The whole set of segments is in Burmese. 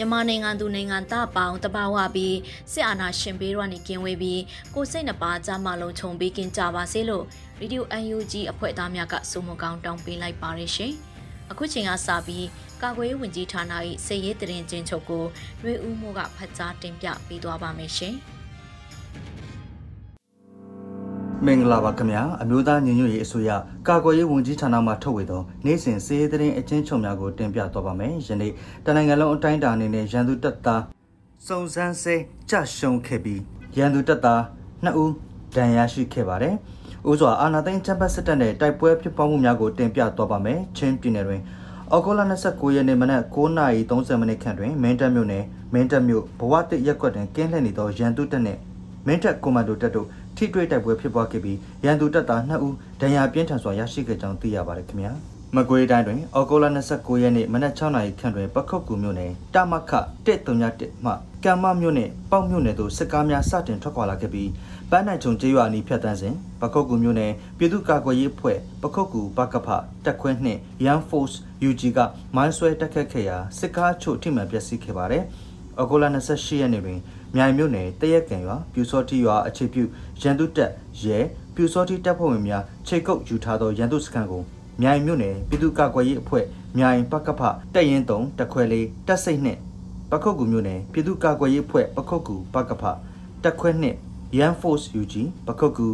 မြန်မာနိုင်ငံသူနိုင်ငံသားပေါင်းတဘာဝပြီးစစ်အာဏာရှင်ဘေးရနေကင်းဝေးပြီးကိုစိတ်နှပါကြမလုံးခြုံပေးကင်းကြပါစေလို့ဗီဒီယို UNG အဖွဲ့သားများကစုမကောင်းတောင်းပေးလိုက်ပါရရှင်။အခုချိန်ကစပြီးကာကွယ်ရေးဝန်ကြီးဌာန၏စည်ရေးတရင်ချင်းချုပ်ကိုရွေဦးမှုကဖတ်ကြားတင်ပြပေးသွားပါမယ်ရှင်။ မင်္ဂလာပါခင်ဗျာအမျိုးသားညီညွတ်ရေးအစိုးရကာကွယ်ရေးဝန်ကြီးဌာနမှထုတ်ဝေသောနိုင်စဉ်စည်ရေးသတင်းအချင်းချုပ်များကိုတင်ပြသွားပါမယ်ယနေ့တနင်္ဂနွေလုံးအတိုင်းအတာအနေနဲ့ရန်သူတပ်သားစုံစမ်းဆဲကြရှုံခဲ့ပြီးရန်သူတပ်သား2ဦးဒဏ်ရာရှိခဲ့ပါတယ်ဥစွာအာနာသိန်းချမ်ပတ်စစ်တပ်နဲ့တိုက်ပွဲဖြစ်ပွားမှုများကိုတင်ပြသွားပါမယ်ချင်းပြည်နယ်တွင်အော်ဂိုလာ29ရက်နေ့မနက်9:30မိနစ်ခန့်တွင်မင်းတပ်မြို့နယ်မင်းတပ်မြို့ဘဝတစ်ရက်ကွက်တွင်ကင်းလှည့်နေသောရန်သူတပ်နှင့်မင်းတပ်ကွန်မန်ဒိုတပ်တို့ ထိတွေ့တိုက်ပွဲဖြစ်ပွားခဲ့ပြီးရန်သူတပ်သား2ဦးဒဏ်ရာပြင်းထန်စွာရရှိခဲ့ကြောင်းသိရပါတယ်ခင်ဗျာမကွေးတိုင်းတွင်အော်ဂိုလာ29ရက်နေ့မနက်6နာရီခန့်တွင်ပခုတ်ကူမြို့နယ်တမခ131မှကံမမြို့နယ်ပေါက်မြို့နယ်သို့စစ်ကားများစတင်ထွက်ခွာလာခဲ့ပြီးပန်းနိုင်ချုံကျေးရွာအနီးဖြတ်တန်းစဉ်ပခုတ်ကူမြို့နယ်ပြည်သူ့ကာကွယ်ရေးအဖွဲ့ပခုတ်ကူဘကဖတက်ခွဲနှင့် Young Force UG ကမိုင်းဆွဲတက်ခတ်ခဲ့ရာစစ်ကားချို့ထိမှန်ပျက်စီးခဲ့ပါတယ်။ အော်ဂိုလာ28ရက်နေ့တွင်မြိုင်မြို့နယ်တရက်ကံရွာပြူစောတိရွာအခြေပြုရန်သူတပ်ရဲပြူစောတိတပ်ဖွဲ့ဝင်များခြေကုပ်ယူထားသောရန်သူစခန်းကိုမြိုင်မြို့နယ်ပြည်သူ့ကာကွယ်ရေးအဖွဲ့မြိုင်ပကဖတက်ရင်တုံတက်ခွဲလေးတက်စိတ်နှင့်ပခုတ်ကူမြို့နယ်ပြည်သူ့ကာကွယ်ရေးအဖွဲ့ပခုတ်ကူပကဖတက်ခွဲနှင့် Yan Force UG ပခုတ်ကူ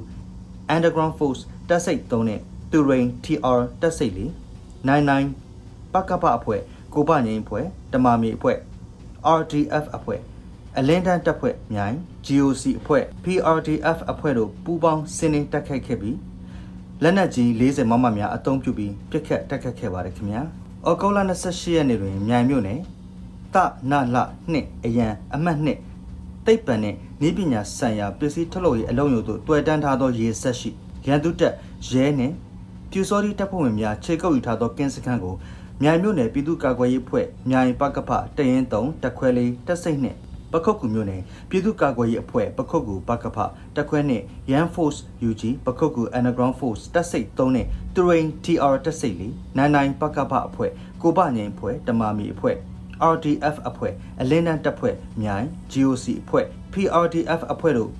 Underground Force တက်စိတ်3နဲ့တူရိန် TR တက်စိတ်4 99ပကဖအဖွဲ့ကိုပငိမ့်အဖွဲ့တမာမီအဖွဲ့ RDF အဖွဲ့အလင်းတန်းတပ်ဖွဲ့မြိုင် GOC အဖွဲ့ PRDF အဖွဲ့တို့ပူးပေါင်းစင်းနှင်းတက်ခတ်ခဲ့ပြီးလက်နက်ကြီး40မမများအသုံးပြုပြီးပြစ်ခတ်တက်ခတ်ခဲ့ပါတယ်ခင်ဗျာ။အော်ဂိုလာ28ရက်နေ့တွင်မြိုင်မြို့နယ်တနလနှစ်အရန်အမှတ်နှစ်တိတ်ပံနဲ့ဤပညာဆိုင်ရာပစ္စည်းထုတ်လုပ်ရေးအလုံးယုံတို့တွေ့တန်းထားသောရေဆက်ရှိရန်သူတပ်ရဲနှင့်ပြူစောတိတပ်ဖွဲ့ဝင်များခြေကုပ်ယူထားသောကင်းစခန်းကို မြိုင်မြို့နယ်ပြည်သူ့ကာကွယ်ရေးဖွဲ့မြိုင်ပကဖတရင်3တက်ခွဲလေးတက်စိတ်နှင့်ပခုတ်ကူမြို့နယ်ပြည်သူ့ကာကွယ်ရေးအဖွဲ့ပခုတ်ကူဘကဖတက်ခွဲနှင့် Yan Force UG ပခုတ်ကူ Underground Force တက်စိတ်3နှင့် Terrain TR တက်စိတ်499ပကဖအဖွဲ့ကိုပငိန်အဖွဲ့တမာမီအဖွဲ့ RDF အဖွဲ့အလင်းတန်းတပ်ဖွဲ့မြိုင် GOC အဖွဲ့ PRDF အဖွဲ့တို့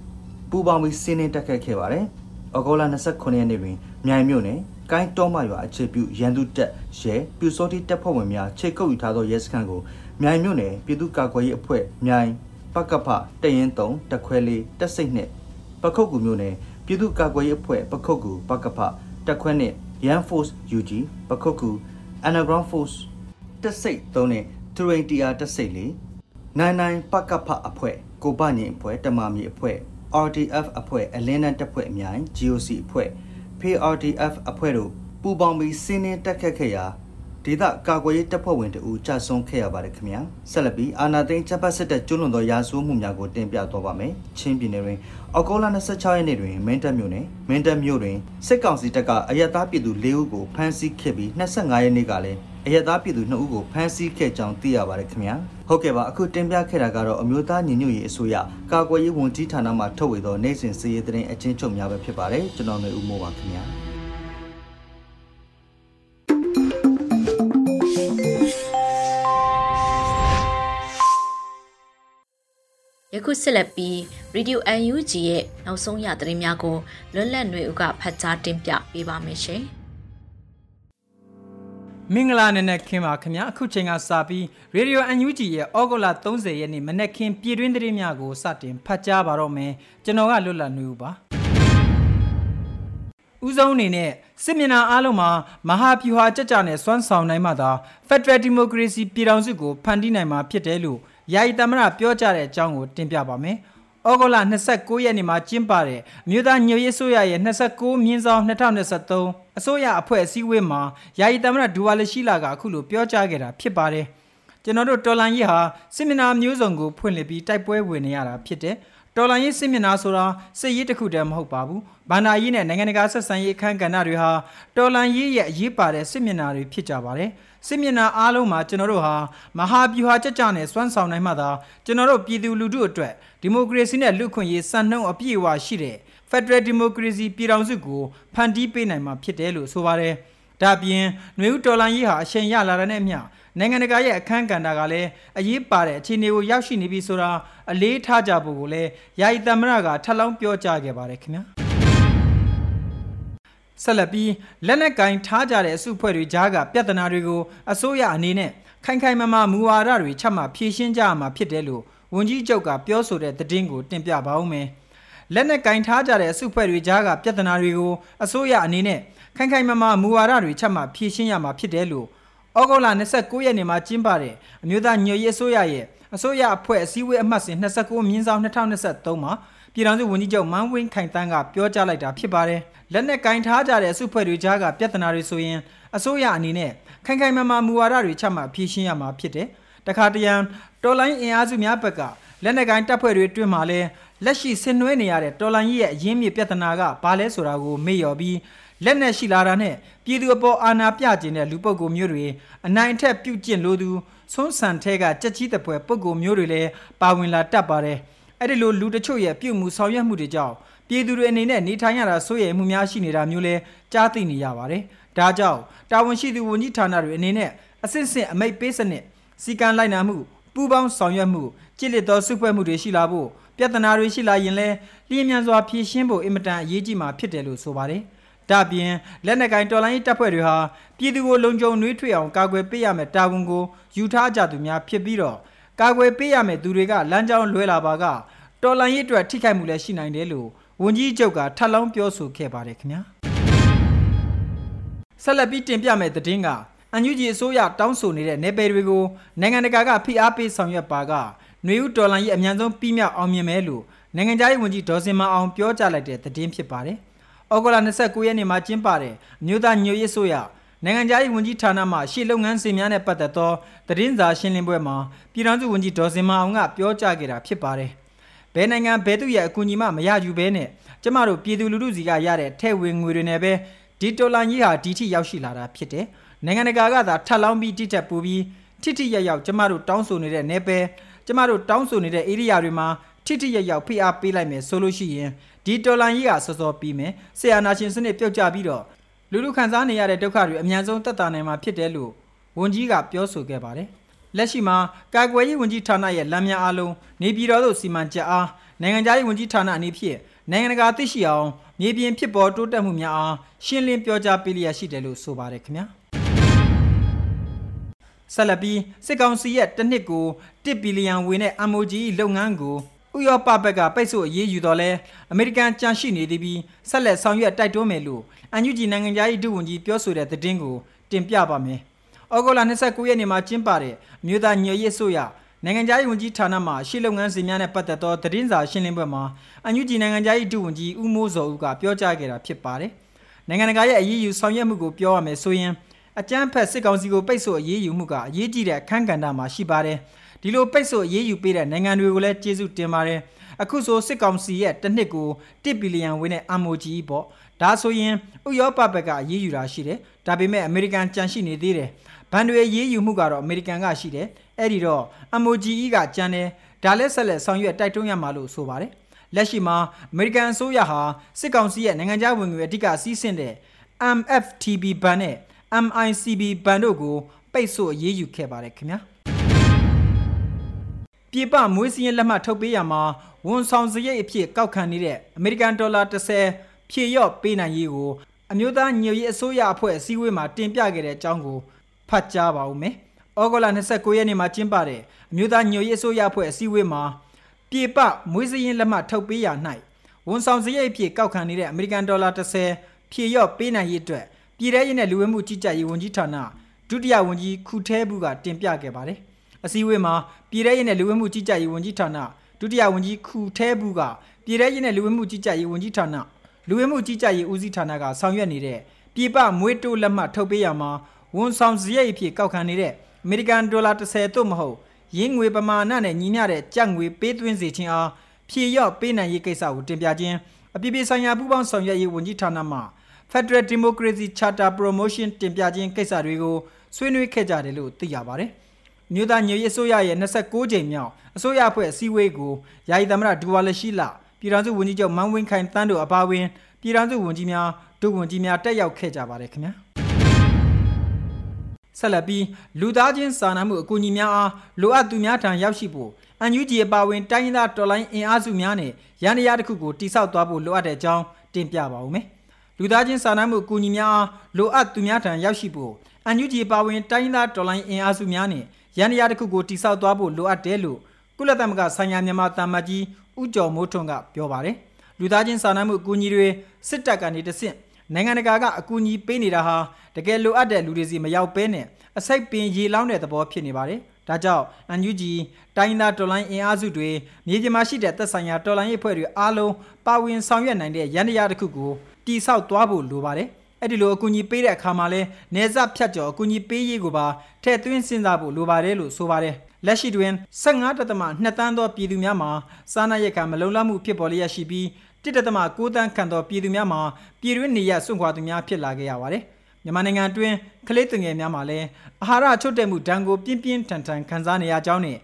ပူးပေါင်းပြီးစီးနှင်းတက်ခတ်ခဲ့ပါတယ်။ဩဂုတ်လ29ရက်နေ့တွင်မြိုင်မြို့နယ် ကိုင်းတောမရွာအခြေပြုရန်သူတပ်ရဲပြူစောတိတပ်ဖွဲ့ဝင်များခြေကုပ်ယူထားသောရဲစခန်းကိုမြိုင်မြို့နယ်ပြည်သူ့ကာကွယ်ရေးအဖွဲ့မြိုင်ပကဖတရင်3တခွဲလေးတက်စိတ်နဲ့ပခုတ်ကူမြို့နယ်ပြည်သူ့ကာကွယ်ရေးအဖွဲ့ပခုတ်ကူပကဖတက်ခွဲနဲ့ Yan Force UG ပခုတ်ကူ Underground Force တက်စိတ်3နဲ့ Terrain TR တက်စိတ်လေး99ပကဖအဖွဲ့ကိုပညင်အဖွဲ့တမာမီအဖွဲ့ RDF အဖွဲ့အလင်းတန်းတပ်ဖွဲ့အမြိုင် GOC အဖွဲ့ PRDF အဖွဲ့တို့ပူးပေါင်းပြီးစင်းနှင်းတက်ခတ်ခဲ့ရာဒေသကာကွယ်ရေးတပ်ဖွဲ့ဝင်တို့ကြာဆုံးခဲ့ရပါတယ်ခင်ဗျာဆက်လက်ပြီးအာနာသိန်းချက်ပတ်စစ်တပ်ကျွလွန်သောရာဇဝမှုများကိုတင်ပြသွားပါမယ်ချင်းပြည်နယ်တွင်အောက်တိုဘာ26ရက်နေ့တွင်မင်းတပ်မြို့နယ်မင်းတပ်မြို့တွင်စစ်ကောင်စီတပ်ကအရက်သားပြည်သူ၄ဦးကိုဖမ်းဆီးခဲ့ပြီး25ရက်နေ့ကလည်းအရက်သားပြည်သူ2ဦးကိုဖမ်းဆီးခဲ့ကြောင်းသိရပါတယ်ခင်ဗျာ ဟုတ်ကဲ့ပါအခုတင်ပြခဲ့တာကတော့အမျိုးသားညီညွတ်ရေးအစိုးရကာကွယ်ရေးဝန်ကြီးဌာနမှထုတ်ဝေသောနိုင်စဉ်စီးရေးတဲ့အချင်းချုပ်များပဲဖြစ်ပါတယ်ကျွန်တော်ຫນွေဦးမိုးပါခင်ဗျာယခုဆက်လက်ပြီး Radio UNG ရဲ့နောက်ဆုံးရသတင်းများကိုလွတ်လပ်ຫນွေဦးကဖတ်ကြားတင်ပြပေးပါမယ်ရှင်။ မင်္ဂလာနံနက်ခင်းပါခင်ဗျာအခုချိန်ကစပြီးရေဒီယိုအန်ယူဂျီရဲ့ဩဂုတ်လ30ရက်နေ့မနက်ခင်းပြည်တွင်းသတင်းများကိုစတင်ဖတ်ကြားပါတော့မယ်ကျွန်တော်ကလွတ်လပ်နေဦးပါဦးဆုံးအနေနဲ့စစ်မျက်နှာအားလုံးမှာမဟာဗျူဟာကြကြနဲ့စွမ်းဆောင်နိုင်မှသာ Federal Democracy ပြည်ထောင်စုကိုဖန်တီးနိုင်မှာဖြစ်တယ်လို့ယာယီသမ္မတပြောကြားတဲ့အကြောင်းကိုတင်ပြပါမယ် ဩဂုတ်လ29ရက်နေ့မှာကျင်းပတဲ့အမျိုးသားညွတ်ရေးဆိုရရဲ့29မြင်းဆောင်2023အစိုးရအဖွဲ့အစည်းအဝေးမှာယာယီသမ္မတဒူဝါလရှိလာကအခုလိုပြောကြားခဲ့တာဖြစ်ပါတယ် ကျွန်တော်တို့တော်လန်ရေးဟာစစ်မျက်နှာမျိုးစုံကိုဖွင့်လှစ်ပြီးတိုက်ပွဲဝင်နေရတာဖြစ်တယ်တော်လန်ရေးစစ်မျက်နှာဆိုတာစစ်ရေးတစ်ခုတည်းမဟုတ်ပါဘူး။ဗန္ဒာရေးနဲ့နိုင်ငံတကာဆက်ဆံရေးအခမ်းကဏ္ဍတွေဟာတော်လန်ရေးရဲ့အရေးပါတဲ့စစ်မျက်နှာတွေဖြစ်ကြပါတယ်။စစ်မျက်နှာအားလုံးမှာကျွန်တော်တို့ဟာမဟာဗျူဟာကြကြနဲ့စွမ်းဆောင်နိုင်မှသာကျွန်တော်တို့ပြည်သူလူထုအတွက်ဒီမိုကရေစီနဲ့လူ့ခွင့်ရေးစံနှုန်းအပြည့်အဝရှိတဲ့ Federal Democracy ပြည်ထောင်စုကိုဖန်တီးပေးနိုင်မှာဖြစ်တယ်လို့ဆိုပါတယ်။ဒါပြင်ຫນွေဦးတော်လန်ရေးဟာအချိန်ရလာတဲ့နဲ့အမျှ နိုင်ငံတကာရဲ့အခမ်းကဏ္ဍကလည်းအရေးပါတဲ့အခြေအနေကိုရောက်ရှိနေပြီဆိုတာအလေးထားကြဖို့ကိုလည်းယာယီသမ္မတကထပ်လောင်းပြောကြားခဲ့ပါတယ်ခင်ဗျာဆက်လက်ပြီးလက်နက်ကင်ထားကြတဲ့အစုအဖွဲ့တွေကြားကပြဿနာတွေကိုအစိုးရအနေနဲ့ခိုင်ခိုင်မာမာမူဝါဒတွေချမှတ်ဖြေရှင်းကြရမှာဖြစ်တယ်လို့ဝန်ကြီးချုပ်ကပြောဆိုတဲ့သတင်းကိုတင်ပြပါဦးမယ်လက်နက်ကင်ထားကြတဲ့အစုအဖွဲ့တွေကြားကပြဿနာတွေကိုအစိုးရအနေနဲ့ခိုင်ခိုင်မာမာမူဝါဒတွေချမှတ်ဖြေရှင်းရမှာဖြစ်တယ်လို့ ဩဂုတ်လ29ရက်နေ့မှာကျင်းပတဲ့အမျိုးသားညွရေးအစိုးရရဲ့အစိုးရအဖွဲ့အစည်းအဝေးအမှတ်စဉ်29မြင်းဆောင်2023မှာပြည်ထောင်စုဝန်ကြီးချုပ်မန်းဝင်းခိုင်တန်းကပြောကြားလိုက်တာဖြစ်ပါတယ်။လက်နက်ကင်ထားကြတဲ့အစုဖွဲ့တွေကြားကပြဿနာတွေဆိုရင်အစိုးရအနေနဲ့ခိုင်ခိုင်မာမာမူဝါဒတွေချမှတ်ဖြေရှင်းရမှာဖြစ်တယ်။တခါတရံတော်လိုင်းအင်အားစုများဘက်ကလက်နက်ကင်တပ်ဖွဲ့တွေအတွင်းမှာလဲလက်ရှိဆင်နွှဲနေရတဲ့တော်လိုင်းရဲ့အရင်းမြစ်ပြဿနာကဘာလဲဆိုတာကိုမေ့လျော်ပြီး လက်နက်ရှိလာတာနဲ့ပြည်သူအပေါ်အာဏာပြကျင်တဲ့လူပုဂ္ဂိုလ်မျိုးတွေအနိုင်အထက်ပြုတ်ကျင့်လို့သူဆွန်းဆန်ထဲကကြက်ကြီးတပွဲပုဂ္ဂိုလ်မျိုးတွေလည်းပါဝင်လာတတ်ပါတယ်အဲ့ဒီလိုလူတချို့ရဲ့ပြုတ်မှုဆောင်ရွက်မှုတွေကြောင့်ပြည်သူတွေအနေနဲ့နေထိုင်ရတာစိုးရိမ်မှုများရှိနေတာမျိုးလဲကြားသိနေရပါတယ်ဒါကြောင့်တာဝန်ရှိသူဝန်ကြီးဌာနတွေအနေနဲ့အစစ်စစ်အမိတ်ပေးစနစ်စီကံလိုက်နာမှုပူးပေါင်းဆောင်ရွက်မှုကြည်လစ်သောစုဖွဲ့မှုတွေရှိလာဖို့ပြဿနာတွေရှိလာရင်လဲလျင်မြန်စွာဖြေရှင်းဖို့အင်မတန်အရေးကြီးမှာဖြစ်တယ်လို့ဆိုပါတယ် ဒါပြင်လက်နက်ကင်တော်လိုင်းတပ်ဖွဲ့တွေဟာပြည်သူကိုလုံခြုံနှွေးထွေအောင်ကာကွယ်ပေးရမယ့်တာဝန်ကိုယူထားကြသူများဖြစ်ပြီးတော့ကာကွယ်ပေးရမယ့်သူတွေကလမ်းကြောင်းလွဲလာပါကတော်လိုင်းရေးအတွက်ထိခိုက်မှုလည်းရှိနိုင်တယ်လို့ဝန်ကြီးချုပ်ကထပ်လောင်းပြောဆိုခဲ့ပါတယ်ခင်ဗျာဆက်လက်ပြီးတင်ပြမယ့်သတင်းကအန်ယူဂျီအစိုးရတောင်းဆိုနေတဲ့နယ်ပယ်တွေကိုနိုင်ငံတကာကဖိအားပေးဆောင်ရွက်ပါကຫນွေဦးတော်လိုင်းရေးအမြန်ဆုံးပြီးမြောက်အောင်မြင်မယ်လို့နိုင်ငံခြားရေးဝန်ကြီးဒေါ်စင်မအောင်ပြောကြားလိုက်တဲ့သတင်းဖြစ်ပါတယ်။ ဩဂုတ်လ29ရက်နေ့မှာကျင်းပတဲ့အမျိုးသားညွရေးဆိုရနိုင်ငံခြားရေးဝန်ကြီးဌာနမှရှေ့လုပ်ငန်းစဉ်များနဲ့ပတ်သက်သောသတင်းစာရှင်းလင်းပွဲမှာပြည်ထောင်စုဝန်ကြီးဒေါ်စင်မအောင်ကပြောကြားခဲ့တာဖြစ်ပါတယ်။ဘယ်နိုင်ငံဘယ်သူရဲ့အကူအညီမှမရယူဘဲနဲ့ကျမတို့ပြည်သူလူထုစီကရတဲ့ထဲ့ဝင်ငွေတွေနဲ့ပဲဒီဒေါ်လာကြီးဟာဒီထိရောက်ရှိလာတာဖြစ်တယ်။နိုင်ငံတကာကသာထပ်လောင်းပြီးတိတက်ပူပြီးထိထိရရောက်ကျမတို့တောင်းဆိုနေတဲ့နယ်ပယ်ကျမတို့တောင်းဆိုနေတဲ့ဧရိယာတွေမှာထိထိရရောက်ဖိအားပေးလိုက်မယ်ဆိုလို့ရှိရင် ဒီတော်လန်ကြီးကစောစောပြီးမယ်ဆရာနာရှင်စနစ်ပြုတ်ကျပြီးတော့လူလူခံစားနေရတဲ့ဒုက္ခတွေအများဆုံးတက်တာနိုင်မှာဖြစ်တယ်လို့ဝန်ကြီးကပြောဆိုခဲ့ပါတယ်လက်ရှိမှာကာကွယ်ရေးဝန်ကြီးဌာနရဲ့လမ်းများအားလုံးနေပြည်တော်သို့စီမံချက်အားနိုင်ငံခြားရေးဝန်ကြီးဌာနအနေဖြင့်နိုင်ငံတကာသိရှိအောင်မြေပြင်ဖြစ်ပေါ်တိုးတက်မှုများအားရှင်းလင်းပြောကြားပေးလျက်ရှိတယ်လို့ဆိုပါတယ်ခင်ဗျာဆက်လက်ပြီးစစ်ကောင်စီရဲ့တစ်နှစ်ကို1ဘီလီယံဝေနဲ့ MOGE လုပ်ငန်းကို ဥရောပဘက်ကပိတ်ဆို့အရေးယူတော့လဲအမေရိကန်ကြန့်ရှိနေသည်ပြီးဆက်လက်ဆောင်ရွက်တိုက်တွန်းမယ်လို့အန်ယူဂျီနိုင်ငံသား၏ဒုဝန်ကြီးပြောဆိုတဲ့သတင်းကိုတင်ပြပါမယ်။ဩဂုတ်လ29ရက်နေ့မှာကျင်းပတဲ့မြို့သားညွေရေးဆိုရနိုင်ငံသား၏ဝန်ကြီးဌာနမှရှေ့လုပ်ငန်းစဉ်များနဲ့ပတ်သက်သောသတင်းစာရှင်းလင်းပွဲမှာအန်ယူဂျီနိုင်ငံသား၏ဒုဝန်ကြီးဦးမိုးစောဦးကပြောကြားခဲ့တာဖြစ်ပါတယ်။နိုင်ငံတကာရဲ့အရေးယူဆောင်ရွက်မှုကိုပြောရမယ်ဆိုရင်အကြမ်းဖက်စစ်ကောင်စီကိုပိတ်ဆို့အရေးယူမှုကအရေးကြီးတဲ့အခန်းကဏ္ဍမှာရှိပါတယ်။ ဒီလိုပိတ်ဆို့အရေးယူပေးတဲ့နိုင်ငံတွေကိုလည်းကျေးဇူးတင်ပါတယ်အခုဆိုစစ်ကောင်စီရဲ့တစ်နှစ်ကို1ဘီလီယံဝန်းတဲ့ MOG ပေါ့ဒါဆိုရင်ဥရောပဘက်ကအရေးယူတာရှိတယ်ဒါပေမဲ့အမေရိကန်ကြံရှိနေသေးတယ်ဘန်တွေရေးယူမှုကတော့အမေရိကန်ကရှိတယ်အဲ့ဒီတော့ MOGE ကကြံတယ်ဒါလက်ဆက်လက်ဆောင်ရွက်တိုက်တွန်းရမှာလို့ဆိုပါတယ်လက်ရှိမှာအမေရိကန်အစိုးရဟာစစ်ကောင်စီရဲ့နိုင်ငံခြားဝင်ငွေအဓိကစီးဆင်းတဲ့ MFTB ဘဏ်နဲ့ MICB ဘဏ်တို့ကိုပိတ်ဆို့အရေးယူခဲ့ပါတယ်ခင်ဗျာ ပြည်ပမွေးစည်းရင်လက်မှတ်ထုတ်ပေးရမှာဝန်ဆောင်စရိတ်အဖြစ်ကောက်ခံနေတဲ့အမေရိကန်ဒေါ်လာ30ဖြည့်ရော့ပေးနိုင်ရေးကိုအမျိုးသားညွေရေးအစိုးရအဖွဲ့အစည်းအဝေးမှာတင်ပြခဲ့တဲ့အကြောင်းကိုဖတ်ကြားပါဦးမယ်။ဩဂုတ်လ29ရက်နေ့မှာကျင်းပတဲ့အမျိုးသားညွရေးအစိုးရအဖွဲ့အစည်းအဝေးမှာပြေပမွေးစရင်လက်မှတ်ထုတ်ပေးရ၌ဝန်ဆောင်စရိတ်အဖြစ်ကောက်ခံနေတဲ့အမေရိကန်ဒေါ်လာ30ဖြည့်ရော့ပေးနိုင်ရေးအတွက်ပြည်ထရေးနဲ့လူဝင်မှုကြီးကြပ်ရေးဝန်ကြီးဌာနဒုတိယဝန်ကြီးခုထဲဘူးကတင်ပြခဲ့ပါတယ်။ အစည်းအဝေးမှာပြည်ထရေးနဲ့လူဝင်မှုကြီးကြပ်ရေးဝန်ကြီးဌာနဒုတိယဝန်ကြီးခုထဲဘူးကပြည်ထရေးနဲ့လူဝင်မှုကြီးကြပ်ရေးဝန်ကြီးဌာနလူဝင်မှုကြီးကြပ်ရေးဦးစီးဌာနကဆောင်ရွက်နေတဲ့ပြည်ပမွေးတိုးလက်မှတ်ထုတ်ပေးရမှာဝန်ဆောင်စရိတ်အဖြစ်ကောက်ခံနေတဲ့အမေရိကန်ဒေါ်လာ30သို့မဟုတ်ရင်းငွေပမာဏနဲ့ညီမျှတဲ့ကြက်ငွေပေးသွင်းစေခြင်းအားဖြည့်ရော့ပေးနိုင်ရေးကိစ္စကိုတင်ပြခြင်းအပြည်ပြည်ဆိုင်ရာပူးပေါင်းဆောင်ရွက်ရေးဝန်ကြီးဌာနမှ Federal Democracy Charter Promotion တင်ပြခြင်းကိစ္စတွေကိုဆွေးနွေးခဲ့ကြတယ်လို့သိရပါတယ်။ မြို့သားညွေအစိုးရရဲ့26ကြိမ်မြောက်အစိုးရအဖွဲ့အစည်းအဝေးကိုယာယီသမ္မတဒူဝါလရှိလာပြည်ထောင်စုဝန်ကြီးချုပ်မန်းဝင်းခိုင်တန်းတို့အပါအဝင်ပြည်ထောင်စုဝန်ကြီးများဒုဝန်ကြီးများတက်ရောက်ခဲ့ကြပါတယ်ခင်ဗျာ။ဆက်လက်ပြီးလူသားချင်းစာနာမှုအကူအညီများအားလိုအပ်သူများထံရောက်ရှိဖို့အန်ယူဂျီအပါဝင်တိုင်းရင်းသားတော်လိုင်းအင်အားစုများနဲ့ရန်တရားတစ်ခုကိုတိစောက်သွားဖို့လိုအပ်တဲ့အကြောင်းတင်ပြပါဦးမယ်။လူသားချင်းစာနာမှုအကူအညီများအားလိုအပ်သူများထံရောက်ရှိဖို့အန်ယူဂျီအပါဝင်တိုင်းရင်းသားတော်လိုင်းအင်အားစုများနဲ့ ရန်တရားတစ်ခုကိုတိစောက်သွားဖို့လိုအပ်တယ်လို့ကုလသမဂ္ဂဆိုင်ရာမြန်မာတာမတ်ကြီးဦးကျော်မိုးထွန်းကပြောပါတယ်။လူသားချင်းစာနာမှုအကူအညီတွေစစ်တပ်ကနေတဆင့်နိုင်ငံတကာကအကူအညီပေးနေတာဟာတကယ်လိုအပ်တဲ့လူတွေစီမရောက်ဘဲနဲ့အစိတ်ပင်ရေလောင်းတဲ့သဘောဖြစ်နေပါတယ်။ဒါကြောင့် NUG တိုင်းသားတော်လိုင်းအင်အားစုတွေမြေပြင်မှာရှိတဲ့သက်ဆိုင်ရာတော်လိုင်းရေးဖွဲ့တွေအားလုံးပါဝင်ဆောင်ရွက်နိုင်တဲ့ရန်တရားတစ်ခုကိုတိဆောက်သွားဖို့လိုပါတယ်။ အဲ့ဒီလိုအကူအညီပေးတဲ့အခါမှာလဲနေဆက်ဖြတ်ကျော်အကူအညီပေးရေးကိုပါထည့်သွင်းစဉ်းစားဖို့လိုပါတယ်လို့ဆိုပါတယ်။လက်ရှိတွင်15တသမ2တန်းသောပြည်သူများမှာစားနပ်ရိက္ခာမလုံလောက်မှုဖြစ်ပေါ်လျက်ရှိပြီးတစ်တသမ9တန်းခန့်သောပြည်သူများမှာပြည်တွင်းနေရစွန့်ခွာသူများဖြစ်လာခဲ့ရပါတယ်။မြန်မာနိုင်ငံအတွင်းကလေးသူငယ်များမှာလည်းအာဟာရချုပ်တဲ့မှုဒဏ်ကိုပြင်းပြင်းထန်ထန်ခံစားနေရကြောင်းနဲ့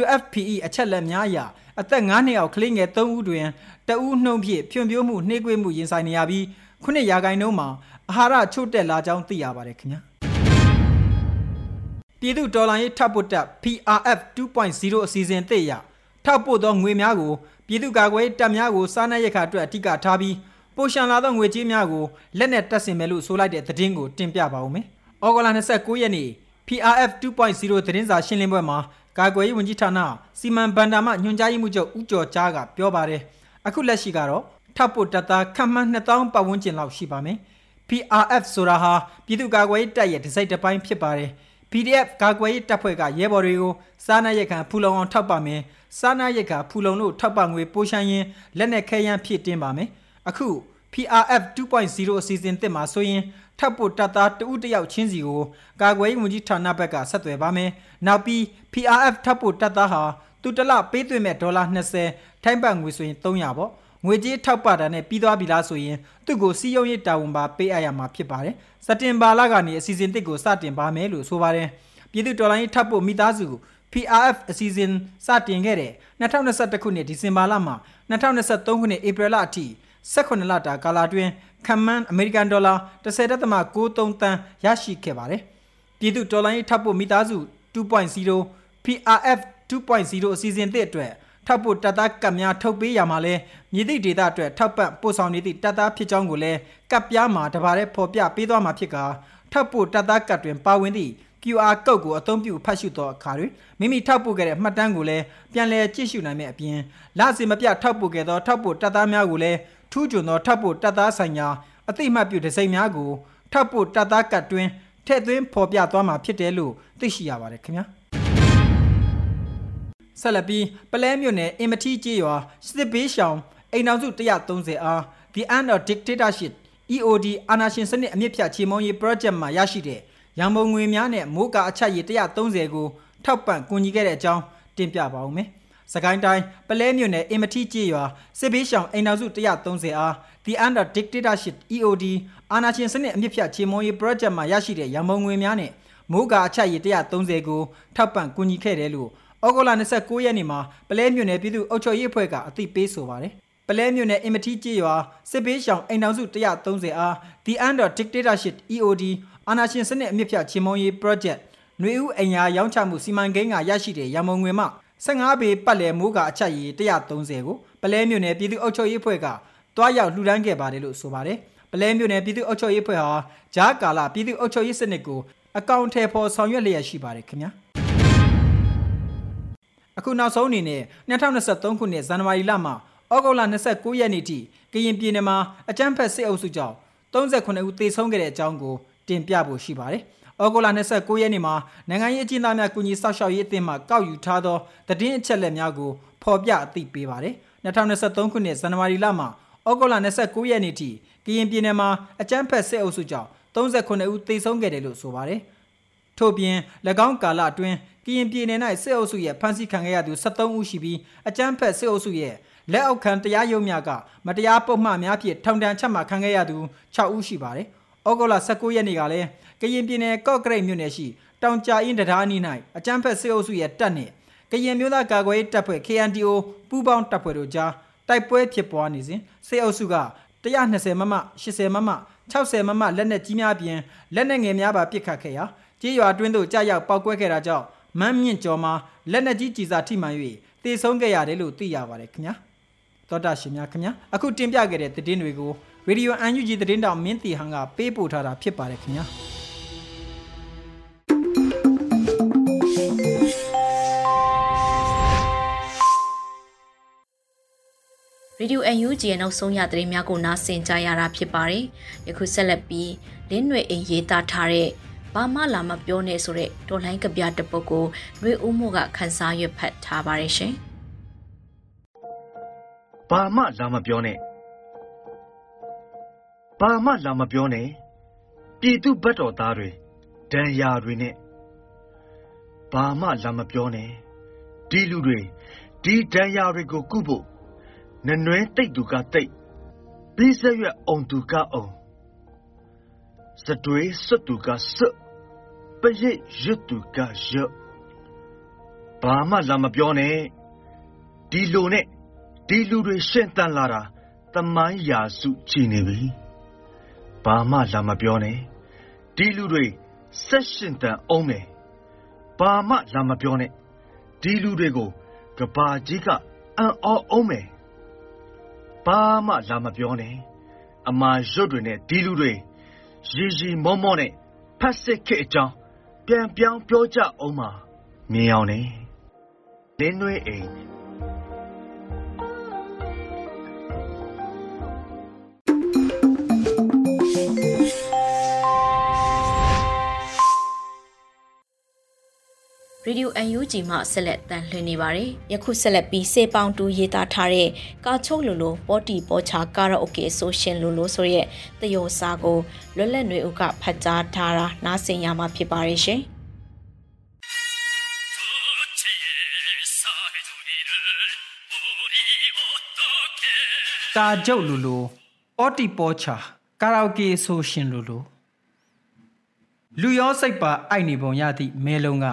WFPE အချက်လက်များအရ အသက်9နှစ်အောက်ကလေးငယ်3ဦးတွင်တဦးနှုံဖြင့်ဖြွံ့ဖြိုးမှုနှေးကွေးမှုရင်ဆိုင်နေရပြီးခုနှစ်ရာခိုင်နှုန်းမှာအာဟာရချုပ်တက်လာကြောင်းသိရပါတယ်ခင်ဗျာပြည်သူဒေါ်လာရေးထပ်ပို့တက် PRF 2.0အစီအစဉ်သစ်အရထပ်ပို့သောငွေများကိုပြည်သူ့ကာကွယ်တပ်များကိုစားနပ်ရိက္ခာအတွက်အထူးကထားပြီးပိုရှန်လာသောငွေကြေးများကိုလက်နက်တပ်ဆင်မယ်လို့ဆိုလိုက်တဲ့သတင်းကိုတင်ပြပါဦးမယ်။ဩဂုတ်လ29ရက်နေ့ PRF 2.0သတင်းစာရှင်းလင်းပွဲမှာ ကာကွယ်ရေးဝန်ကြီးဌာနစီမံဘဏ္ဍာမှညွှန်ကြားရေးမှူးချုပ်ဦးကျော်ကြားကပြောပါတယ်။အခုလက်ရှိကတော့ထပ်ပို့တပ်သားခန့်မှန်း2000ပတ်ဝန်းကျင်လောက်ရှိပါမယ်။ PRF ဆိုတာဟာပြည်သူ့ကာကွယ်ရေးတပ်ရဲ့ဒစိမ့်တစ်ပိုင်းဖြစ်ပါတယ်။ PDF ကာကွယ်ရေးတပ်ဖွဲ့ကရဲဘော်တွေကိုစားနပ်ရိက္ခာဖူလုံအောင်ထောက်ပံ့မယ်။စားနပ်ရိက္ခာဖူလုံလို့ထောက်ပံ့ငွေပိုးရှမ်းရင်လက်နက်ခဲယမ်းဖြည့်တင်းပါမယ်။အခု PRF 2.0အစီအစဉ်သစ်မှာဆိုရင် ထပ်ဖို့တပ်သားတဦးတယောက်ချင်းစီကိုကာကွယ်ရေးဝန်ကြီးဌာနဘက်ကဆက်သွယ်ပါမယ်။နောက်ပြီး PRF ထပ်ဖို့တပ်သားဟာသူတလပေးသွင်းမဲ့ဒေါ်လာ20ထိုင်းဘတ်ငွေဆိုရင်300ပေါ့။ငွေကြေးထောက်ပံ့တာနဲ့ပြီးသွားပြီလားဆိုရင်သူ့ကိုစီယုံရေးတာဝန်ပါပေးအပ်ရမှာဖြစ်ပါတယ်။စက်တင်ဘာလကနေအစီအစဉ်တစ်ကိုစတင်ပါမယ်လို့ဆိုပါတယ်။ပြည်သူတော်လိုင်းထပ်ဖို့မိသားစု PRF အစီအစဉ်စတင်ခဲ့တဲ့2021ခုနှစ်ဒီဇင်ဘာလမှ2023ခုနှစ်ဧပြီလအထိ18လတာကာလအတွင်း ခံမှန်းအမေရိကန်ဒေါ်လာ10.63တန်းရရှိခဲ့ပါတယ်။ပြည်သူဒေါ်လာရေးထပ်ဖို့မိသားစု2.0 PRF 2.0အစီအစဉ်သစ်အတွက်ထပ်ဖို့တပ်သားကပ်များထုတ်ပေးရမှာလဲမြေတိဒေတာအတွက်ထောက်ပံ့ပို့ဆောင်နေသည့်တပ်သားဖြစ်ကြောင်းကိုလည်းကပ်ပြားမှာတပါးတဲ့ဖော်ပြပေးသွားမှာဖြစ်ကာထပ်ဖို့တပ်သားကပ်တွင်ပါဝင်သည့် QR code ကိုအသုံးပြုဖတ်ရှုသောအခါတွင်မိမိထောက်ပို့ခဲ့တဲ့မှတ်တမ်းကိုလည်းပြန်လည်ကြည့်ရှုနိုင်မယ့်အပြင်လစီမပြထောက်ပို့ခဲ့သောထောက်ပို့တပ်သားများကိုလည်း ထူးချွန်သောထပ်ပို့တပ်သားဆိုင်ရာအသိမှတ်ပြုဒစိမ့်များကိုထပ်ပို့တပ်သားကတ်တွင်ထည့်သွင်းဖော်ပြသွားမှာဖြစ်တယ်လို့သိရှိရပါတယ်ခင်ဗျာဆက်လက်ပြီးပလဲမြို့နယ်အင်မတီကျေးရွာစစ်ဘေးရှောင်အိမ်တော်စု130အား The End of Dictatorship EOD အာဏာရှင်စနစ်အမြင့်ဖြတ်ချေမှုန်းရေး project မှာရရှိတဲ့ရန်ပုံငွေများနဲ့မိုးကာအချက်ရည်130ကိုထောက်ပံ့ကူညီခဲ့တဲ့အကြောင်းတင်ပြပါဦးမယ်။ စကိုင်းတိုင်းပလဲမြို့နယ်အင်မတီကျေးရွာစစ်ဘေးရှောင်အိမ်တော်စု130အား The Under Dictatorship EOD အာဏာရှင်စနစ်အမြင့်ဖြတ်ချေမှုန်းရေး project မှာရရှိတဲ့ရန်ပုံငွေများနဲ့မိုးကာအချက်ရည်130ကိုထောက်ပံ့ကူညီခဲ့တယ်လို့ဩဂုတ်လ29ရက်နေ့မှာပလဲမြို့နယ်ပြည်သူ့အုပ်ချုပ်ရေးအဖွဲ့ကအသိပေးဆိုပါတယ်ပလဲမြို့နယ်အင်မတီကျေးရွာစစ်ဘေးရှောင်အိမ်တော်စု130အား The Under Dictatorship EOD အာဏာရှင်စနစ်အမြင့်ဖြတ်ချေမှုန်းရေး project ຫນွေဦးအင်ယာရောင်းချမှုစီမံကိန်းကရရှိတဲ့ရန်ပုံငွေမှ 15ပေပတ်လည်မိုးကအချက်ရည်130ကိုပလဲမြို့နယ်ပြည်သူ့အုပ်ချုပ်ရေးအဖွဲ့ကတွားရောက်လှူဒန်းခဲ့ပါတယ်လို့ဆိုပါတယ်ပလဲမြို့နယ်ပြည်သူ့အုပ်ချုပ်ရေးအဖွဲ့ဟာဂျားကာလာပြည်သူ့အုပ်ချုပ်ရေးစနစ်ကိုအကောင့်ထဲပေါ်ဆောင်ရွက်လျက်ရှိပါတယ်ခင်ဗျာအခုနောက်ဆုံးအနေနဲ့2023ခုနှစ်ဇန်နဝါရီလမှာဩဂုတ်လ29ရက်နေ့ထိကရင်ပြည်နယ်မှာအကြမ်းဖက်စစ်အုပ်စုကြောင့်39ဦးသေဆုံးခဲ့တဲ့အကြောင်းကိုတင်ပြဖို့ရှိပါတယ်။ ဩဂုတ်လ29ရက်နေ့မှာနိုင်ငံရေးအကျဉ်းသားများကုညီဆောက်ရှောက်ရေးအသင်းမှကောက်ယူထားသောသတင်းအချက်အလက်များကိုဖော်ပြအသိပေးပါတယ်။2023ခုနှစ်ဇန်နဝါရီလမှာဩဂုတ်လ29ရက်နေ့ထိကရင်ပြည်နယ်မှာအကြမ်းဖက်စစ်အုပ်စုကြောင့်39ဦးသေဆုံးခဲ့တယ်လို့ဆိုပါတယ်။ထို့ပြင်၎င်းကာလအတွင်းကရင်ပြည်နယ်၌စစ်အုပ်စုရဲ့ဖမ်းဆီးခံခဲ့ရသူ73ဦးရှိပြီးအကြမ်းဖက်စစ်အုပ်စုရဲ့လက်အောက်ခံတရားရုံးများကမတရားပုတ်မှများဖြင့်ထောင်ဒဏ်ချမှတ်ခံခဲ့ရသူ6ဦးရှိပါတယ်။ဩဂုတ်လ19ရက်နေ့ကလည်း ကရင်ပြည်နယ်ကော့ကရိတ်မြို့နယ်ရှိတောင်ကြာအင်းတရားနီး၌အကြမ်းဖက်စစ်အုပ်စုရဲ့တပ်နှင့်ကရင်မျိုးသားကာကွယ်ရေးတပ်ဖွဲ့ KNDO ပူးပေါင်းတပ်ဖွဲ့တို့ကြားတိုက်ပွဲဖြစ်ပွားနေစဉ်စစ်အုပ်စုက120မမ80မမ60မမလက်နက်ကြီးများပြင်လက်နက်ငယ်များပါပစ်ခတ်ခဲ့ရာကြေးရွာတွင်းသို့ကြာရောက်ပောက်ကွဲခဲ့တာကြောင့်မန်းမြင့်ကျော်မှာလက်နက်ကြီးကြီးစာထိမှန်၍တေဆုံးခဲ့ရတယ်လို့သိရပါတယ်ခင်ဗျာသောတာရှင်များခင်ဗျာအခုတင်ပြခဲ့တဲ့သတင်းတွေကိုရေဒီယိုအန်ယူဂျီသတင်းတောင်မင်းတီဟန်ကပေးပို့ထားတာဖြစ်ပါတယ်ခင်ဗျာ ရေဒီယို UNG ရဲ့နောက်ဆုံးရသတင်းများကိုနားဆင်ကြရတာဖြစ်ပါတယ်။ယခုဆက်လက်ပြီးလင်းຫນွေအိမ်ရေးသားထားတဲ့ဘာမှလာမပြောနဲ့ဆိုတဲ့ဒေါ်လိုင်းကပြတပုတ်ကိုနှွေဦးမို့ကခန်းစားရွက်ဖတ်ထားပါတယ်ရှင်။ဘာမှလာမပြောနဲ့ဘာမှလာမပြောနဲ့ပြည်သူဘတ်တော်သားတွေဒဏ်ရာတွေနဲ့ဘာမှလာမပြောနဲ့ဒီလူတွေဒီဒဏ်ရာတွေကိုကုဖို့ နနွဲတိတ်သူကတိတ်ပြီးဆက်ရွက်အောင်သူကအုံစတွေးစွတ်သူကစွတ်ပရိတ်ရွတ်သူကရွတ်ဘာမှလာမပြောနဲ့ဒီလိုနဲ့ဒီလူတွေရှင်းတန်လာတာတမိုင်းရာစုချီနေပြီဘာမှလာမပြောနဲ့ဒီလူတွေဆက်ရှင်တန်အောင်မယ်ဘာမှလာမပြောနဲ့ဒီလူတွေကိုကဘာကြီးကအံ့ဩအောင်မယ် ဘာမှလာမပြောနဲ့ အမာရွတ်တွေနဲ့ ဒီလူတွေ ရီရီမောမောနဲ့ဖတ်စစ်ခေအကြောင်း ပြန်ပြောင်းပြောကြအောင်ပါမြင်အောင်နေလင်းနှွေးအိမ် ရေဒီယို UNG မှဆက်လက်တန်လှည့်နေပါတယ်။ယခုဆက်လက်ပြီးစေပေါင်းတူရေးသားထားတဲ့ကာချုပ်လိုလိုပေါ်တီပေါ်ချာကာရာအိုကေဆိုရှင်လိုလိုဆိုရဲ့တယောစာကိုလွတ်လပ်နေဦးကဖတ်ကြားထားတာနားဆင်ရမှာဖြစ်ပါရဲ့ရှင်။။ကာကြုတ်လူလူအော်တီပေါ်ချာကာရာအိုကေဆိုရှင်လူလူလူရောစိတ်ပါအိုက်နေပုံရသည့်မဲလုံးက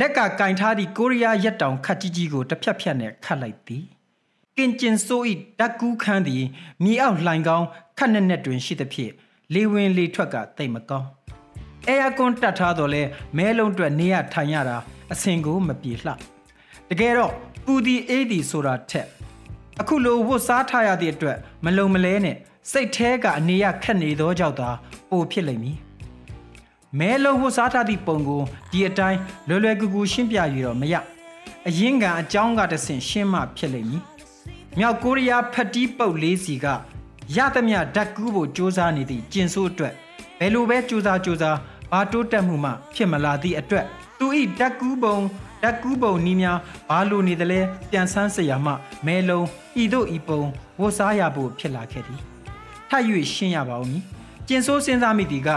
လက်ကကင်ထားသည့်ကိုရီးယားရက်တောင်ခတ်ကြီးကြီးကိုတစ်ဖြတ်ဖြတ်နဲ့ခတ်လိုက်သည်ကင်ကျင်ဆိုဤဓာတ်ကူးခန်းသည်မြေအောက်လှိုင်ကောင်းခတ်နဲ့နဲ့တွင်ရှိသဖြင့်လေဝင်လေထွက်ကတိတ်မကောင်းအဲယာကွန်တတ်ထားတော့လဲမဲလုံးအတွက်နေရထိုင်ရတာအစင်ကိုမပြေလှတကယ်တော့ပူဒီအေးဒီဆိုတာထက်အခုလိုဝတ်စားထားရတဲ့အတွက်မလုံမလဲနဲ့စိတ်แท้ကအနေရခက်နေသောကြောင့်သာပိုဖြစ်လိမ့်မည် မဲလုံးဝတ်စားထားသည့်ပုံကိုဒီအတိုင်းလွယ်လွယ်ကူကူရှင်းပြရတော့မရအရင်ကအကြောင်းကတဆင့်ရှင်းမှဖြစ်လိမ့်မည်မြောက်ကိုရီးယားဖက်တီးပုတ်လေးစီကရသမျှဓာတ်ကူးဖို့စ조사နေသည့်ကျင်ဆိုးအတွက်ဘယ်လိုပဲစ조사စ조사ဘာတိုးတက်မှုမှဖြစ်မလာသည့်အတွက်သူဤဓာတ်ကူးပုံဓာတ်ကူးပုံနီးများဘာလိုနေသလဲပြန်ဆန်းစရာမှမဲလုံးဤတို့ဤပုံဝတ်စားရဖို့ဖြစ်လာခဲ့သည်ထပ်၍ရှင်းရပါဦးမည်ကျင်ဆိုးစဉ်းစားမိသည်က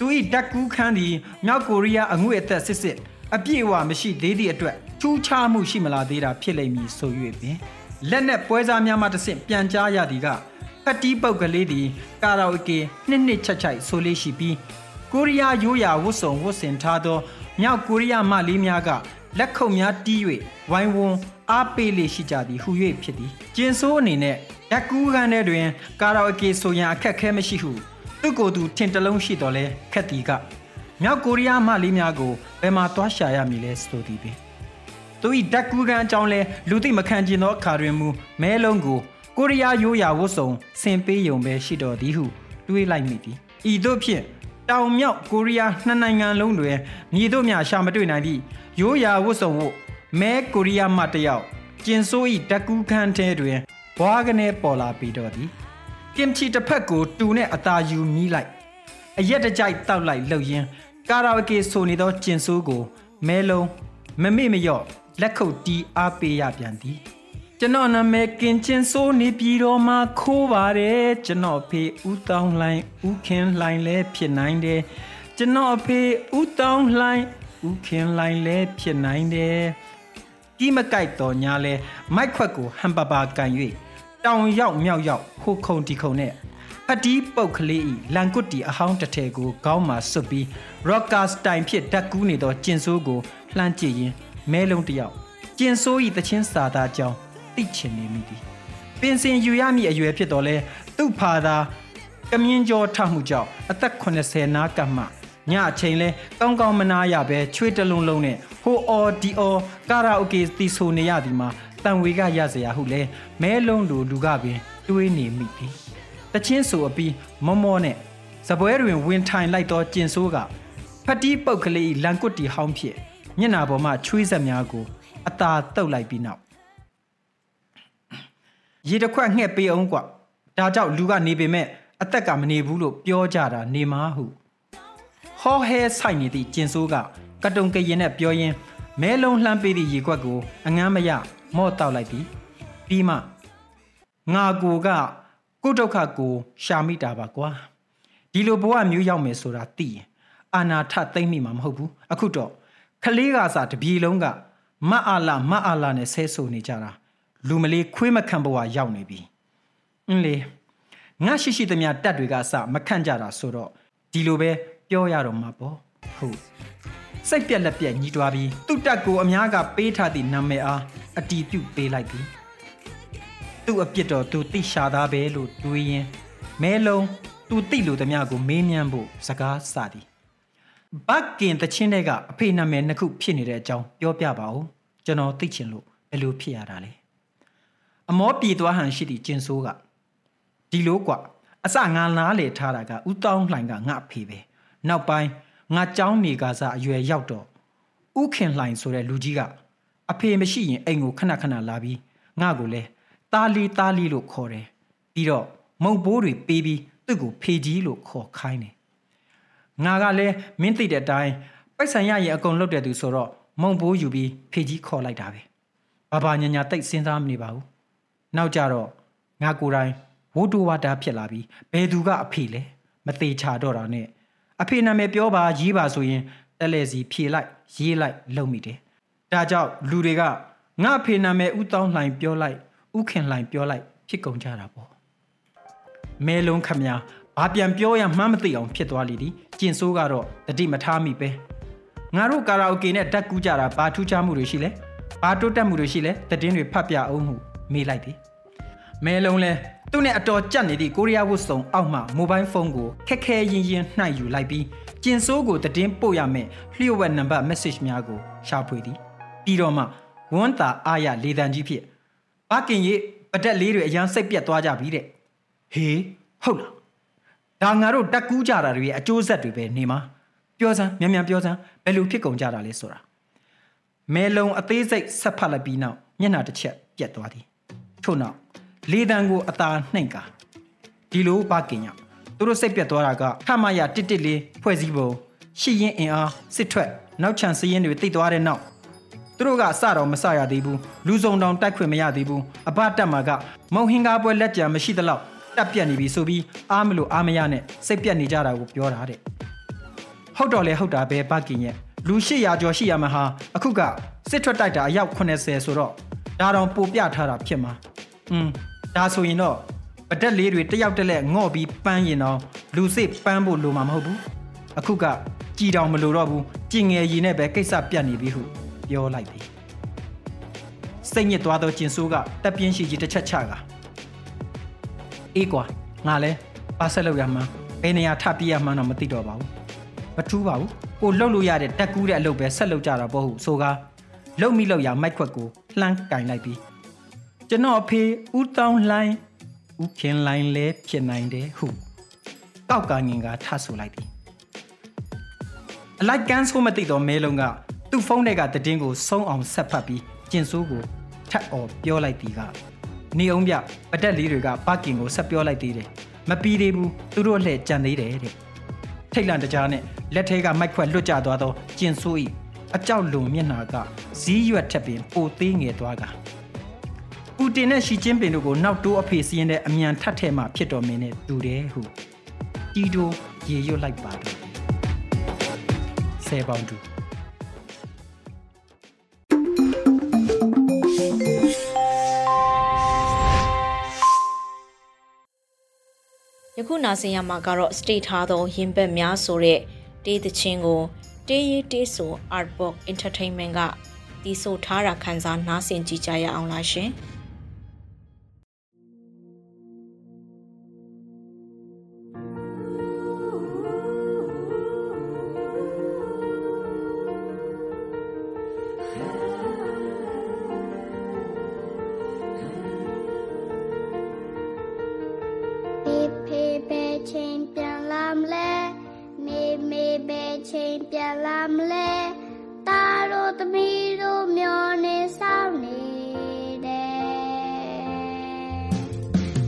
သူဤဓာတ်ကူးခန်းသည်မြောက်ကိုရီးယားအငွေ့အသက်စစ်စစ်အပြည့်အဝမရှိသေးသည့်အတွက်ထူးခြားမှုရှိမလာသေးတာဖြစ်လိမ့်မည်ဆို၍ပင်လက်နက်ပွဲစားများမှတဆင့်ပြန်ကြားရသည်ကဖက်တီးပုတ်ကလေးသည်ကာရာအိုကေနှစ်နှစ်ချက်ချိုက်ဆိုလေးရှိပြီးကိုရီးယားရိုးရာဝတ်စုံဝတ်ဆင်ထားသောမြောက်ကိုရီးယားမလေးများကလက်ခုပ်များတီး၍ဝိုင်းဝန်းအားပေးလေရှိကြသည်ဟူ၍ဖြစ်သည်ကျင်ဆိုးအနေနဲ့ဓာတ်ကူးခန်းထဲတွင် ကာရာအိုကေဆိုရန်အခက်ခဲမရှိဟု သူ့ကိုယ်သူထင်တလုံးရှိတော်လဲခက်တီကမြောက်ကိုရီးယားမလေးများကိုဘယ်မှာသွားရှာရမည်လဲဆိုသည်ပင်သူဤဓာတ်ကူးကန်အကြောင်းလဲလူသိမခံကျင်သောအခါတွင်မူမဲလုံးကိုကိုရီးယားရိုးရာဝတ်စုံဆင်ပေးယုံပဲရှိတော်သည်ဟုတွေးလိုက်မိသည်ဤသို့ဖြင့်တတောင်မြောက်ကိုရီးယားနှစ်နိုင်ငံလုံးတွင်မြေတို့များရှာမတွေ့နိုင်သည့်ရိုးရာဝတ်စုံဝတ်မဲကိုရီးယားမှတယောက်ကျင်ဆိုးဤတကူးခန်းထဲတွင်ဘွားကနေပေါ်လာပြီးတော့သည် ကင်ချီတစ်ဖက်ကိုတူနဲ့အသာယူမိလိုက်အရက်တကြိုက်တောက်လိုက်လှုပ်ရင်းကာရာအိုကေဆိုနေသောကျင်ဆိုးကိုမဲလုံးမမေ့မလျော့လက်ခုပ်တီးအားပေးရပြန်သည်ကျွန်တော်နာမည်ကင်ကျင်စိုးနေပြည်တော်မှာခိုးပါတယ်ကျွန်တော်ဖေဦးတောင်းလှိုင်းဦးခင်လှိုင်းလဲဖြစ်နိုင်တယ်ကျွန်တော်ဖေဦးတောင်းလှိုင်းဦးခင်လှိုင်းလဲဖြစ်နိုင်တယ်ဒီမကြိုက်တော်ညာလဲမိုက်ခွက်ကိုဟမ်ပါပါကန်၍ တောင်ရောက်မြောက်ရောက်ခိုးခုံတီခုံနဲ့ဖတီးပုတ်ကလေးဤလန်ကွတ်တီအဟောင်းတစ်ထည်ကိုခေါင်းမှာစွပ်ပြီး rocker style ဖြစ်ဓာတ်ကူးနေသောကျင်ဆိုးကိုလှမ်းကြည့်ရင်မဲလုံးတစ်ယောက်ကျင်ဆိုးဤတချင်းစာသားကြောင်းသိချင်နေမိသည်ပင်စင်ယူရမည့်အရွယ်ဖြစ်တော်လဲသူ့ဖာသာကမြင်းကျော်ထမှုကြောင့်အသက်80နားကမှညအချိန်လဲကောင်းကောင်းမနာရပဲချွေးတလုံးလုံးနဲ့ဟိုအော်ဒီအော်ကာရာအိုကေတီဆိုနေရသည်မှာ တန်ဝေကရစရာဟုလဲမဲလုံးလိုလူကပင်တွေးနေမိသည်တချင်းဆိုအပြီးမောမောနဲ့စပွဲတွင်ဝင်ထိုင်လိုက်သောကျင်ဆိုးကဖတီးပုတ်ကလေးလန်ကွတ်တီဟောင်းဖြစ်မျက်နာပေါ်မှချွေးဆက်များကိုအသာတုတ်လိုက်ပြီးနောက်ရေတစ်ခွက်ငှက်ပေးအောင်ကွာဒါကြောင့်လူကနေပေမဲ့အသက်ကမနေဘူးလို့ပြောကြတာနေမှာဟုဟောဟဲဆိုင်နေသည့်ကျင်ဆိုးကကတုံကရင်နဲ့ပြောရင်းမဲလုံးလှမ်းပေးသည့်ရေခွက်ကိုအငမ်းမရ မော့တောက်လိုက်ပြီးပြီးမှငါကိုကကိုဒုက္ခကိုရှာမိတာပါကွာဒီလိုဘဝမျိုးရောက်မယ်ဆိုတာသိရင်အာနာထသိမ့်မိမှာမဟုတ်ဘူးအခုတော့ခလေးကစားတပြေလုံးကမတ်အာလာမတ်အာလာနဲ့ဆဲဆိုနေကြတာလူမလေးခွေးမခံဘဝရောက်နေပြီအင်းလေငါရှိရှိသမျှတက်တွေကအစမခန့်ကြတာဆိုတော့ဒီလိုပဲပြောရတော့မှာပေါ့ဟုတ်စိတ်ပြက်လက်ပြက်ညီးတွားပြီးသူ့တက်ကိုအများကပေးထားသည့်နာမည်အား အတီးပြုတ်ပေးလိုက်ပြီသူ့အပြစ်တော်သူသိရှာသားပဲလို့တွေးရင်မဲလုံးသူသိလို့သမျှကိုမေးမြန်းဖို့စကားစသည်ဘက်ကင်တချင်းတွေကအဖေနာမည်နှစ်ခုဖြစ်နေတဲ့အကြောင်းပြောပြပါဦးကျွန်တော်သိချင်လို့ဘယ်လိုဖြစ်ရတာလဲအမောပြေသွားဟန်ရှိသည့်ကျင်ဆိုးကဒီလိုကွာအစငါလားလေထားတာကဥတောင်းလှိုင်ကငါအဖေပဲနောက်ပိုင်းငါเจ้าနေကစားအရွယ်ရောက်တော့ဥခင်လှိုင်ဆိုတဲ့လူကြီးက အဖေမရှိရင်အိမ်ကိုခဏခဏလာပြီးငါ့ကိုလဲတာလီတာလီလို့ခေါ်တယ်ပြီးတော့မုံဘိုးတွေပေးပြီးသူ့ကိုဖေကြီးလို့ခေါ်ခိုင်းတယ်ငါကလည်းမင်းသိတဲ့အတိုင်းပိုက်ဆံရရင်အကုန်လုပ်တဲ့သူဆိုတော့မုံဘိုးယူပြီးဖေကြီးခေါ်လိုက်တာပဲဘာဘာညာညာတိတ်စဉ်းစားမနေပါဘူးနောက်ကြတော့ငါကိုယ်တိုင်ဝိုးတိုဝါတာဖြစ်လာပြီးဘယ်သူကအဖေလဲမသေးချာတော့တာနဲ့အဖေနာမည်ပြောပါရေးပါဆိုရင်တလဲစီဖြေလိုက်ရေးလိုက်လုပ်မိတယ် ဒါကြောင့်လူတွေကငါအဖေနာမည်ဥတောင်းလှိုင်ပြောလိုက်ဥခင်လှိုင်ပြောလိုက်ဖြစ်ကုန်ကြတာပေါ့မဲလုံးခမညာဘာပြန်ပြောရမှန်းမသိအောင်ဖြစ်သွားလိသည်ကျင်ဆိုးကတော့တတိမထားမိပဲငါတို့ကာရာအိုကေနဲ့တက်ကူးကြတာဘာထူးခြားမှုတွေရှိလဲဘာတိုးတက်မှုတွေရှိလဲတည်င်းတွေဖတ်ပြအောင်ဟုမေးလိုက်သည်မဲလုံးလဲသူ့နဲ့အတော်ကြက်နေသည့်ကိုရီးယားဝတ်စုံအောက်မှမိုဘိုင်းဖုန်းကိုခက်ခဲရင်ရင်နှိုက်ယူလိုက်ပြီးကျင်ဆိုးကိုတည်င်းပို့ရမယ်လျှို့ဝှက်နံပါတ် message များကိုရှာဖွေသည် ပြီးတော့မှဝန်းတာအားရလေတံကြီးဖြစ်ဘာကင်ရဲ့ပတက်လေးတွေအရန်စိတ်ပြက်သွားကြပြီတဲ့ဟေးဟုတ်လားဒါငါတို့တက်ကူးကြတာတွေရဲ့အကျိုးဆက်တွေပဲနေမှာပြောစမ်းမြန်မြန်ပြောစမ်းဘယ်လိုဖြစ်ကုန်ကြတာလဲဆိုတာမဲလုံးအသေးစိတ်ဆက်ဖတ်လိုက်ပြီးနောက်မျက်နှာတစ်ချက်ပြက်သွားသည်ထို့နောက်လေတံကိုအသာနှိမ်ကာဒီလိုပါကင်ရသူတို့စိတ်ပြက်သွားတာကခမရတစ်တစ်လေးဖွဲ့စည်းပုံရှိရင်အင်အားစစ်ထွက်နောက်ချန်စရင်တွေတိတ်သွားတဲ့နောက် သူတို့ကအစတော့မစရသေးဘူးလူစုံတောင်တိုက်ခွင့်မရသေးဘူးအဘတက်မှာကမုံဟင်္ကာပွဲလက်ကြံမရှိသလောက်တက်ပြက်နေပြီဆိုပြီးအားမလို့အားမရနဲ့စိတ်ပြက်နေကြတာကိုပြောတာတဲ့ဟုတ်တော့လေဟုတ်တာပဲဘကင်ရဲ့လူ800ကျော်ရှိရမှာဟာအခုကစစ်ထွက်တိုက်တာအယောက်80ဆိုတော့ဒါတောင်ပိုပြထားတာဖြစ်မှာอืมဒါဆိုရင်တော့ပတက်လေးတွေတယောက်တက်လက်ငော့ပြီးပန်းရင်တော့လူစစ်ပန်းဖို့လိုမှာမဟုတ်ဘူးအခုကကြည်တောင်မလိုတော့ဘူးကြင်ငယ်ရည်နဲ့ပဲကိစ္စပြတ်နေပြီဟု ပြောလိုက်ပြီစိတ်ညစ်သွားသောကျင်ဆိုးကတက်ပြင်းရှိကြီးတစ်ချက်ချကအေးကွာငါလဲပါဆက်လောက်ရမှန်းဘယ်နေရာထပြရမှန်းတော့မသိတော့ပါဘူးမထူးပါဘူးကိုလှုပ်လို့ရတဲ့တက်ကူးတဲ့အလုပ်ပဲဆက်လုပ်ကြတာပေါ့ဟုဆိုကားလှုပ်မိလှုပ်ရမိုက်ခွက်ကိုလှမ်းကင်လိုက်ပြီးကျွန်တော်အဖေဦးတောင်းလှိုင်းဦးခင်လှိုင်းလဲဖြစ်နိုင်တယ်ဟုကောက်ကငင်ကထဆူလိုက်သည်အလိုက်ကန်းဆိုးမသိတော့မဲလုံးက သူ့ဖုန်းထဲကတည်င်းကိုဆုံးအောင်ဆက်ဖတ်ပြီးကျင်ဆိုးကိုထပ်အော်ပြောလိုက်သည်ကနေအောင်ပြပတက်လေးတွေကပါကင်ကိုဆက်ပြောလိုက်သေးတယ်မပြီးသေးဘူးသူတို့လှည့်ကြံသေးတယ်တဲ့ထိတ်လန့်တကြားနဲ့လက်ထဲကမိုက်ခွက်လွတ်ကျသွားသောကျင်ဆိုးဤအကြောက်လွန်မျက်နှာကဇီးရွက်ထက်ပင်ပိုသေးငယ်သွားကပူတင်နဲ့ရှီကျင်းပင်တို့ကိုနောက်တိုးအဖေစီးရင်တဲ့အမြန်ထပ်ထဲမှဖြစ်တော်မင်းနဲ့တူတယ်ဟုတီတိုရေရွတ်လိုက်ပါတော့ဆယ်ပေါင်တူ ယခုနာဆင်ရမှာကတော့ state ထားသောရင်ဘက်များဆိုတဲ့တေးသချင်းကိုတေးရေးတေးဆို Artbox Entertainment ကတီးဆိုထားတာခန်းစားနားဆင်ကြ 咱嘞，打罗都米罗，明年三月嘞。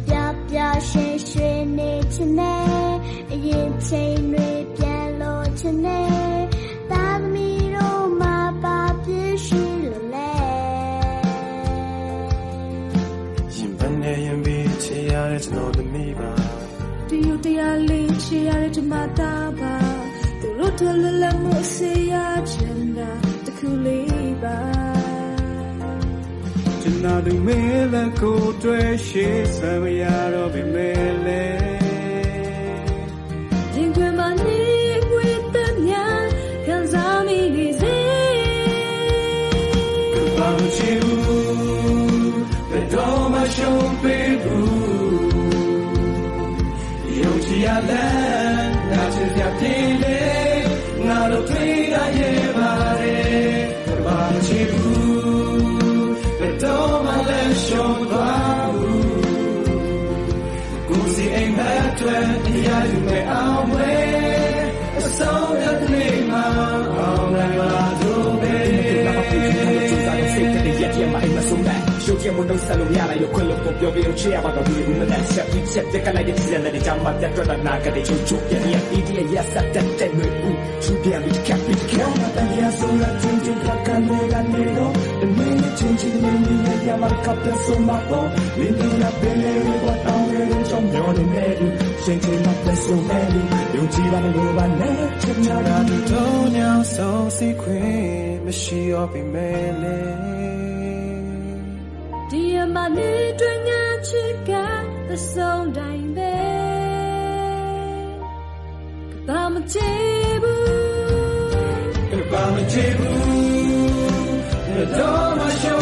表表先说你亲嘞，眼前女变老亲嘞，打罗米罗，妈妈必须流泪。今半夜硬比起伢子，就努得米吧，丢丢压力，起伢子就马达吧。今天把你会的念，看在眼里。忘记我，别多想，别哭，勇气要练，拿出点体力。 ည့်ကြရအောင်လားရှင်။။ဒီကနေ့ 你对我去干的送代杯，可把我接不，可把我接不，那多么想。